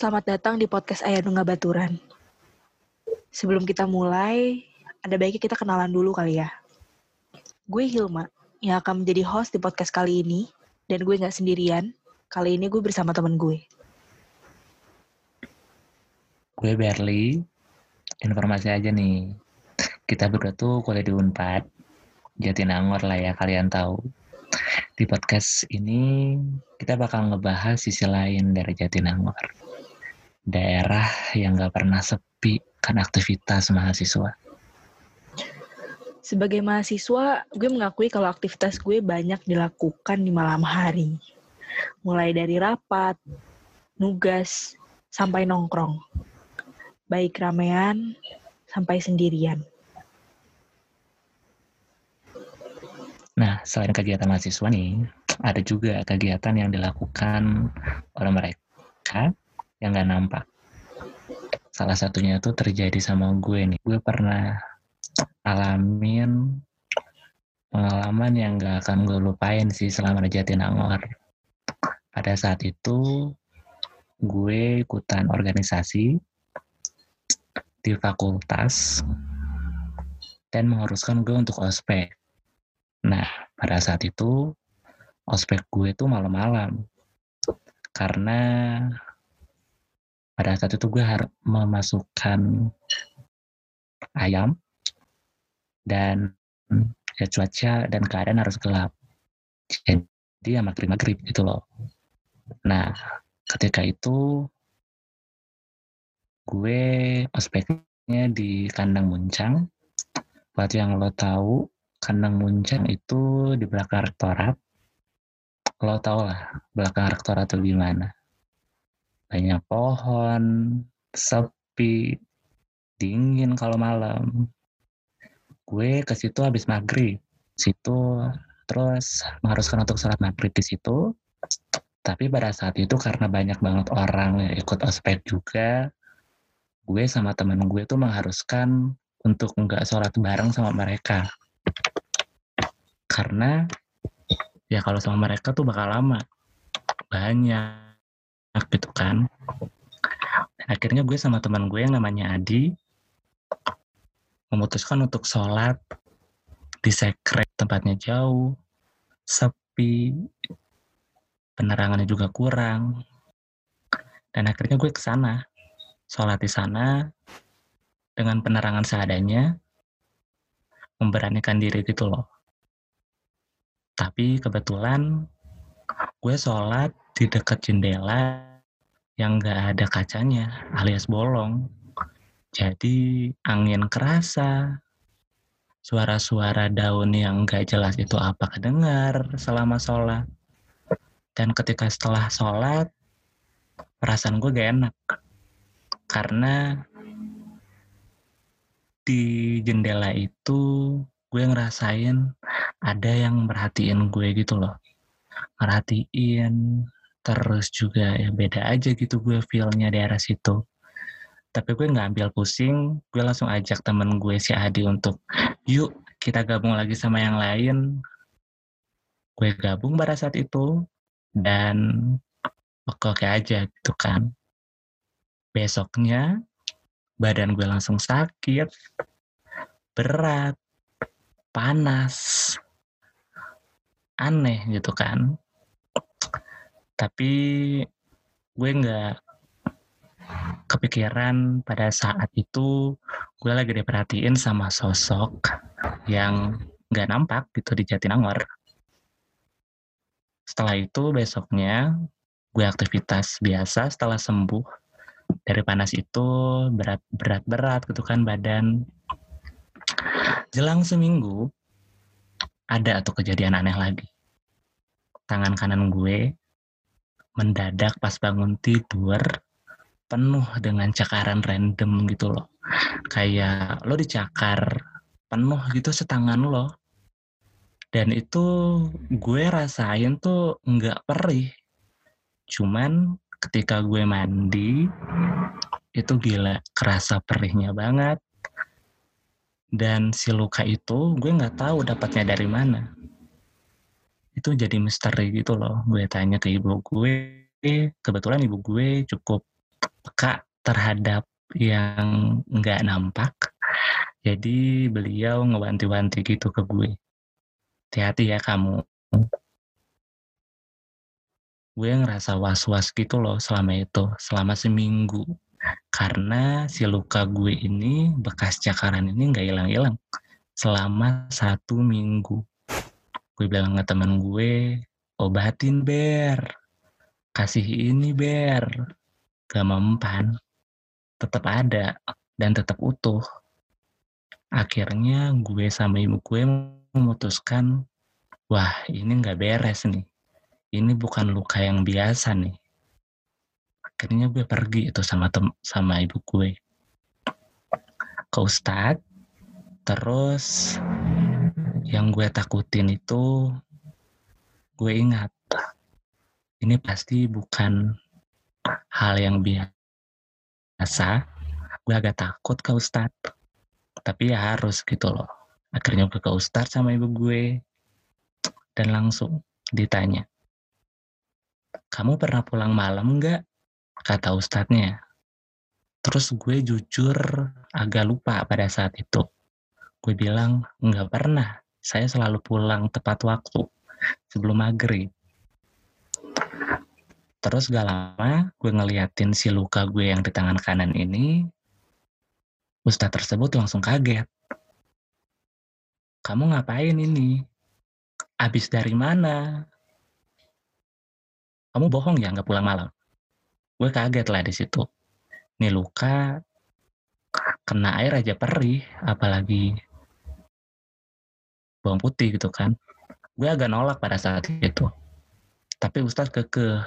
Selamat datang di podcast Ayah Nunggah Baturan. Sebelum kita mulai, ada baiknya kita kenalan dulu kali ya. Gue Hilma, yang akan menjadi host di podcast kali ini, dan gue nggak sendirian. Kali ini gue bersama temen gue. Gue Berli, informasi aja nih. Kita berdua tuh kuliah di Unpad, Jatinangor lah ya kalian tahu. Di podcast ini kita bakal ngebahas sisi lain dari Jatinangor. Daerah yang gak pernah sepi kan aktivitas mahasiswa. Sebagai mahasiswa, gue mengakui kalau aktivitas gue banyak dilakukan di malam hari. Mulai dari rapat, nugas, sampai nongkrong. Baik ramean, sampai sendirian. Nah, selain kegiatan mahasiswa nih, ada juga kegiatan yang dilakukan oleh mereka yang gak nampak. Salah satunya itu terjadi sama gue nih. Gue pernah alamin pengalaman yang gak akan gue lupain sih selama di Jatinangor. Pada saat itu, gue ikutan organisasi di fakultas dan mengharuskan gue untuk ospek. Nah, pada saat itu ospek gue itu malam-malam. Karena pada saat itu gue harus memasukkan ayam dan ya cuaca dan keadaan harus gelap. Jadi ya maghrib-maghrib gitu loh. Nah, ketika itu gue ospeknya di kandang muncang. Buat yang lo tahu, kandang muncang itu di belakang rektorat. Lo tau lah belakang rektorat itu gimana. Banyak pohon, sepi, dingin kalau malam. Gue ke situ habis maghrib. Situ terus mengharuskan untuk sholat maghrib di situ. Tapi pada saat itu karena banyak banget orang yang ikut ospek juga, gue sama temen gue tuh mengharuskan untuk nggak sholat bareng sama mereka. Karena ya kalau sama mereka tuh bakal lama. Banyak gitu kan. Akhirnya gue sama teman gue yang namanya Adi memutuskan untuk sholat di sekret tempatnya jauh, sepi, penerangannya juga kurang. Dan akhirnya gue ke sana, sholat di sana dengan penerangan seadanya, memberanikan diri gitu loh. Tapi kebetulan gue sholat di dekat jendela yang gak ada kacanya alias bolong. Jadi angin kerasa, suara-suara daun yang gak jelas itu apa kedengar selama sholat. Dan ketika setelah sholat, perasaan gue gak enak. Karena di jendela itu gue ngerasain ada yang merhatiin gue gitu loh. Merhatiin, terus juga ya beda aja gitu gue feel-nya di arah situ. Tapi gue nggak ambil pusing, gue langsung ajak temen gue si Adi untuk, yuk kita gabung lagi sama yang lain. Gue gabung pada saat itu, dan oke-oke aja gitu kan. Besoknya, badan gue langsung sakit, berat, panas, aneh gitu kan. Tapi gue nggak kepikiran pada saat itu gue lagi diperhatiin sama sosok yang nggak nampak gitu di Jatinangor. Setelah itu besoknya gue aktivitas biasa setelah sembuh dari panas itu berat berat berat gitu kan badan. Jelang seminggu ada atau kejadian aneh lagi. Tangan kanan gue mendadak pas bangun tidur penuh dengan cakaran random gitu loh. Kayak lo dicakar penuh gitu setangan lo. Dan itu gue rasain tuh nggak perih. Cuman ketika gue mandi, itu gila kerasa perihnya banget. Dan si luka itu gue nggak tahu dapatnya dari mana. Itu jadi misteri gitu loh. Gue tanya ke ibu gue, kebetulan ibu gue cukup peka terhadap yang nggak nampak. Jadi beliau ngewanti-wanti gitu ke gue. Hati-hati ya kamu. Gue ngerasa was-was gitu loh selama itu, selama seminggu. Karena si luka gue ini, bekas cakaran ini nggak hilang-hilang. Selama satu minggu. Gue bilang ke temen gue, obatin ber. Kasih ini ber. Gak mempan. Tetap ada dan tetap utuh. Akhirnya gue sama ibu gue memutuskan, wah ini nggak beres nih. Ini bukan luka yang biasa nih. Akhirnya gue pergi itu sama tem sama ibu gue ke Ustadz. Terus yang gue takutin itu gue ingat ini pasti bukan hal yang biasa. Gue agak takut ke Ustadz tapi ya harus gitu loh. Akhirnya gue ke Ustadz sama ibu gue dan langsung ditanya kamu pernah pulang malam nggak? kata Ustadznya. Terus gue jujur agak lupa pada saat itu. Gue bilang nggak pernah saya selalu pulang tepat waktu sebelum maghrib terus gak lama gue ngeliatin si luka gue yang di tangan kanan ini Ustadz tersebut langsung kaget. Kamu ngapain ini? Abis dari mana? Kamu bohong ya nggak pulang malam? Gue kaget lah di situ. Nih luka kena air aja perih, apalagi bawang putih gitu kan. Gue agak nolak pada saat itu. Tapi Ustadz keke.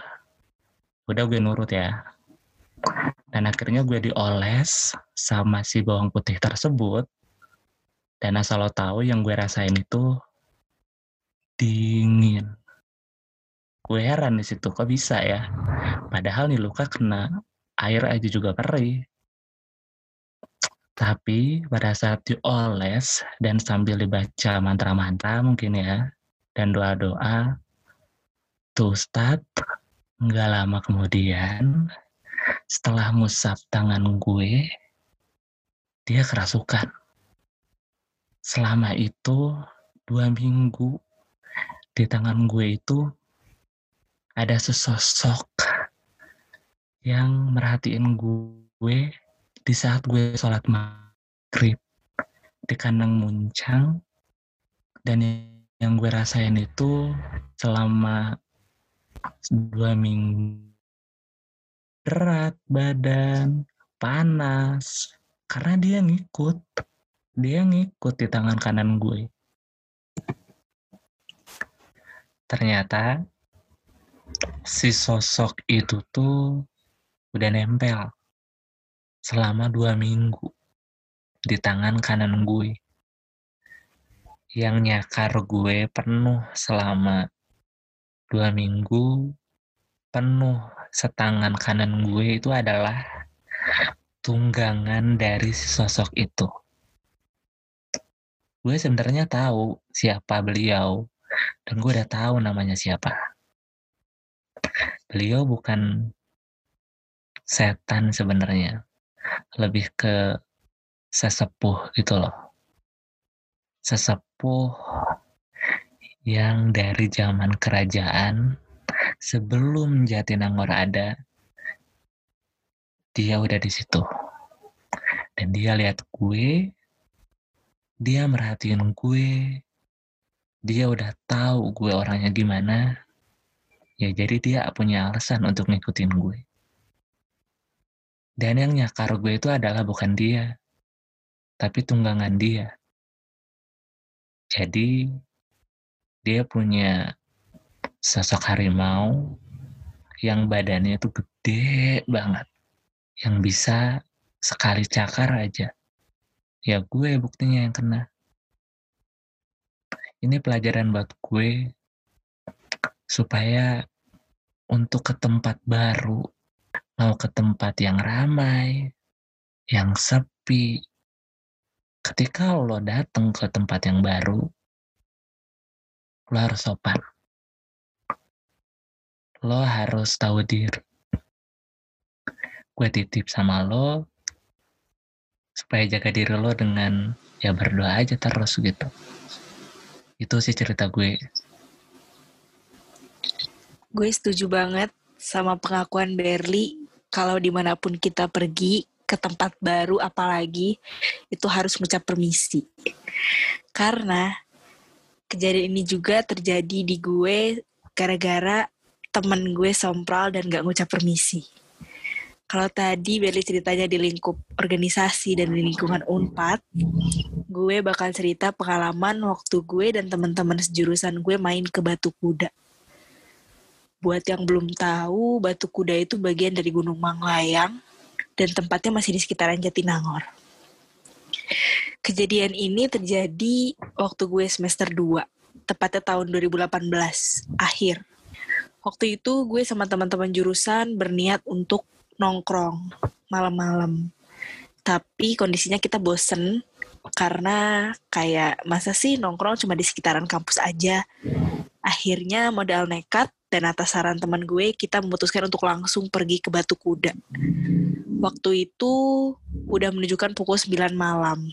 Udah gue nurut ya. Dan akhirnya gue dioles sama si bawang putih tersebut. Dan asal lo tahu yang gue rasain itu dingin. Gue heran di situ kok bisa ya. Padahal nih luka kena air aja juga perih. Tapi pada saat dioles dan sambil dibaca mantra-mantra mungkin ya, dan doa-doa, tuh Ustadz, nggak lama kemudian setelah musab tangan gue, dia kerasukan. Selama itu, dua minggu, di tangan gue itu ada sesosok yang merhatiin gue di saat gue sholat maghrib di kandang muncang dan yang gue rasain itu selama dua minggu berat badan, panas, karena dia ngikut. Dia ngikut di tangan kanan gue. Ternyata si sosok itu tuh udah nempel selama dua minggu di tangan kanan gue. Yang nyakar gue penuh selama dua minggu penuh setangan kanan gue itu adalah tunggangan dari sosok itu. Gue sebenarnya tahu siapa beliau dan gue udah tahu namanya siapa. Beliau bukan setan sebenarnya, lebih ke sesepuh gitu loh. Sesepuh yang dari zaman kerajaan sebelum Jatinangor ada, dia udah di situ. Dan dia lihat gue, dia merhatiin gue, dia udah tahu gue orangnya gimana, ya jadi dia punya alasan untuk ngikutin gue. Dan yang nyakar gue itu adalah bukan dia, tapi tunggangan dia. Jadi, dia punya sosok harimau yang badannya itu gede banget. Yang bisa sekali cakar aja. Ya gue buktinya yang kena. Ini pelajaran buat gue supaya untuk ke tempat baru, mau ke tempat yang ramai, yang sepi, ketika lo datang ke tempat yang baru, lo harus sopan. Lo harus tahu diri. gue titip sama lo supaya jaga diri lo dengan ya berdoa aja terus gitu. Itu sih cerita gue. Gue setuju banget sama pengakuan Berli kalau di mana pun kita pergi ke tempat baru apalagi itu harus mengucap permisi karena kejadian ini juga terjadi di gue gara-gara temen gue sompral dan gak ngucap permisi kalau tadi Berli ceritanya di lingkup organisasi dan di lingkungan UNPAD, gue bakal cerita pengalaman waktu gue dan teman-teman sejurusan gue main ke Batu Kuda. Buat yang belum tahu, Batu Kuda itu bagian dari Gunung Manglayang dan tempatnya masih di sekitaran Jatinangor. Kejadian ini terjadi waktu gue semester 2, tepatnya tahun 2018, akhir. Waktu itu gue sama teman-teman jurusan berniat untuk nongkrong malam-malam. Tapi kondisinya kita bosen karena kayak masa sih nongkrong cuma di sekitaran kampus aja. Akhirnya modal nekat dan atas saran teman gue kita memutuskan untuk langsung pergi ke Batu Kuda. Waktu itu udah menunjukkan pukul 9 malam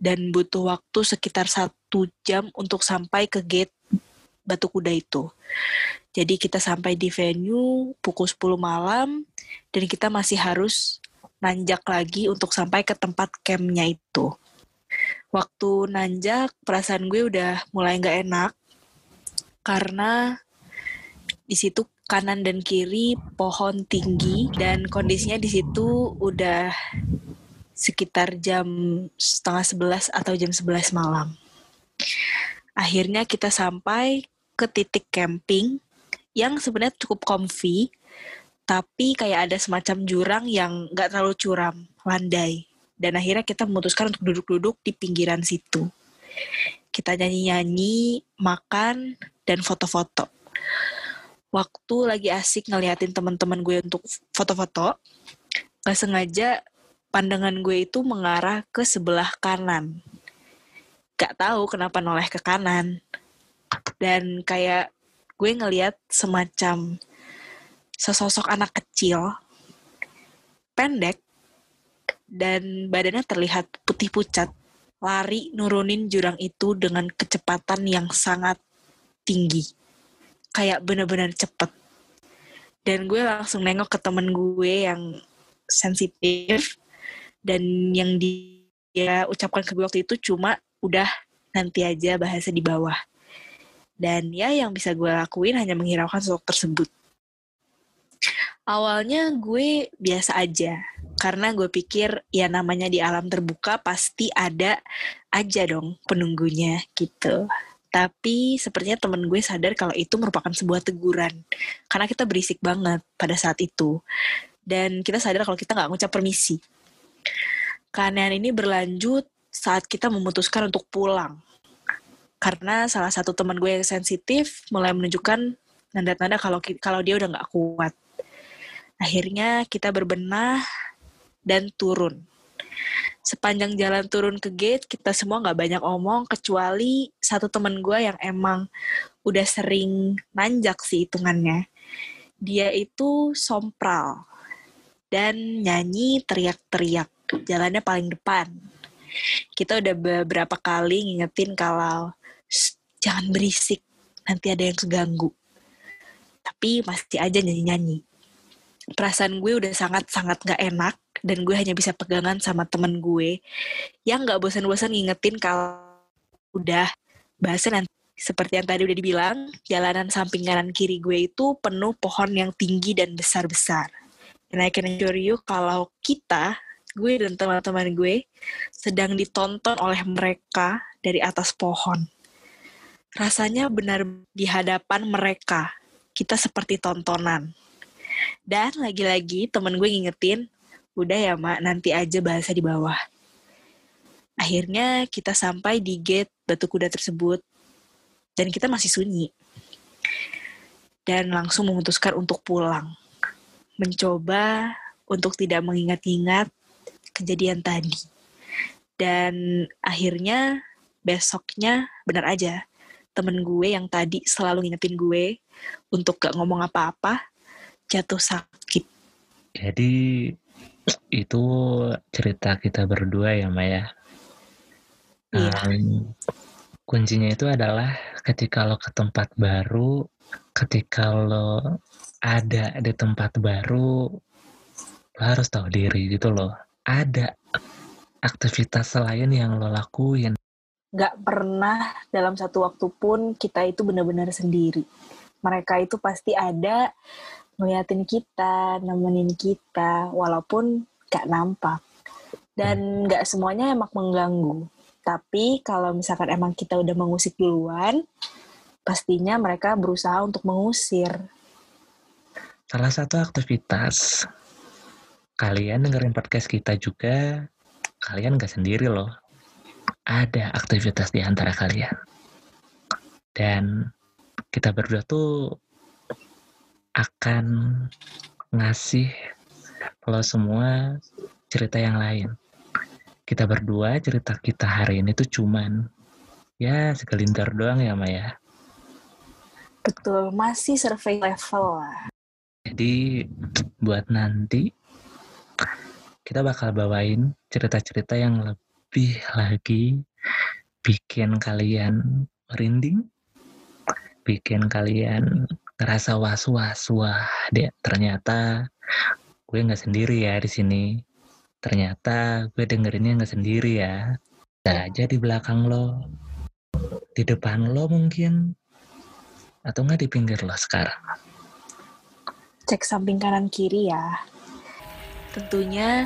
dan butuh waktu sekitar satu jam untuk sampai ke gate Batu Kuda itu. Jadi kita sampai di venue pukul 10 malam dan kita masih harus nanjak lagi untuk sampai ke tempat campnya itu. Waktu nanjak, perasaan gue udah mulai nggak enak karena di situ kanan dan kiri pohon tinggi dan kondisinya di situ udah sekitar jam setengah sebelas atau jam sebelas malam. Akhirnya kita sampai ke titik camping yang sebenarnya cukup comfy, tapi kayak ada semacam jurang yang nggak terlalu curam, landai. Dan akhirnya kita memutuskan untuk duduk-duduk di pinggiran situ. Kita nyanyi-nyanyi, makan, dan foto-foto. Waktu lagi asik ngeliatin teman-teman gue untuk foto-foto, gak sengaja pandangan gue itu mengarah ke sebelah kanan. Gak tahu kenapa noleh ke kanan. Dan kayak gue ngeliat semacam sesosok anak kecil pendek dan badannya terlihat putih pucat lari nurunin jurang itu dengan kecepatan yang sangat tinggi kayak bener-bener cepet dan gue langsung nengok ke temen gue yang sensitif dan yang dia ucapkan ke gue waktu itu cuma udah nanti aja bahasa di bawah dan ya yang bisa gue lakuin hanya menghiraukan sosok tersebut. Awalnya gue biasa aja, karena gue pikir ya namanya di alam terbuka pasti ada aja dong penunggunya gitu. Tapi sepertinya temen gue sadar kalau itu merupakan sebuah teguran. Karena kita berisik banget pada saat itu. Dan kita sadar kalau kita nggak ngucap permisi. Keanehan ini berlanjut saat kita memutuskan untuk pulang karena salah satu teman gue yang sensitif mulai menunjukkan tanda-tanda kalau kalau dia udah nggak kuat. Akhirnya kita berbenah dan turun. Sepanjang jalan turun ke gate, kita semua nggak banyak omong kecuali satu teman gue yang emang udah sering nanjak sih hitungannya. Dia itu sompral dan nyanyi teriak-teriak, jalannya paling depan. Kita udah beberapa kali ngingetin kalau jangan berisik, nanti ada yang keganggu. Tapi masih aja nyanyi-nyanyi. Perasaan gue udah sangat-sangat gak enak, dan gue hanya bisa pegangan sama temen gue yang gak bosan-bosan ngingetin kalau udah bahasa nanti seperti yang tadi udah dibilang, jalanan samping kanan kiri gue itu penuh pohon yang tinggi dan besar-besar. Dan I can assure you kalau kita, gue dan teman-teman gue, sedang ditonton oleh mereka dari atas pohon rasanya benar di hadapan mereka. Kita seperti tontonan. Dan lagi-lagi temen gue ngingetin, udah ya mak, nanti aja bahasa di bawah. Akhirnya kita sampai di gate batu kuda tersebut. Dan kita masih sunyi. Dan langsung memutuskan untuk pulang. Mencoba untuk tidak mengingat-ingat kejadian tadi. Dan akhirnya besoknya benar aja temen gue yang tadi selalu ngingetin gue untuk gak ngomong apa-apa jatuh sakit. Jadi itu cerita kita berdua ya Maya. Iya. Um, kuncinya itu adalah ketika lo ke tempat baru, ketika lo ada di tempat baru, lo harus tahu diri gitu loh. Ada aktivitas lain yang lo lakuin. Gak pernah dalam satu waktu pun kita itu benar-benar sendiri. Mereka itu pasti ada ngeliatin kita, nemenin kita, walaupun gak nampak. Dan gak semuanya emang mengganggu. Tapi kalau misalkan emang kita udah mengusik duluan, pastinya mereka berusaha untuk mengusir. Salah satu aktivitas kalian dengerin podcast kita juga, kalian gak sendiri loh. Ada aktivitas di antara kalian. Dan kita berdua tuh akan ngasih lo semua cerita yang lain kita berdua cerita kita hari ini tuh cuman ya segelintir doang ya Maya. Betul, masih survei level lah. Jadi buat nanti kita bakal bawain cerita-cerita yang lebih lagi bikin kalian merinding, bikin kalian ngerasa was-was, wah deh ternyata gue nggak sendiri ya di sini Ternyata gue dengerinnya nggak sendiri ya. Bisa aja di belakang lo. Di depan lo mungkin. Atau nggak di pinggir lo sekarang. Cek samping kanan kiri ya. Tentunya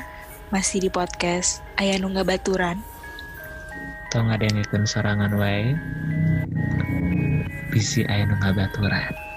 masih di podcast Ayah Nungga Baturan. Atau nggak ada yang ikut sorangan wae. Bisi Ayah Nungga Baturan.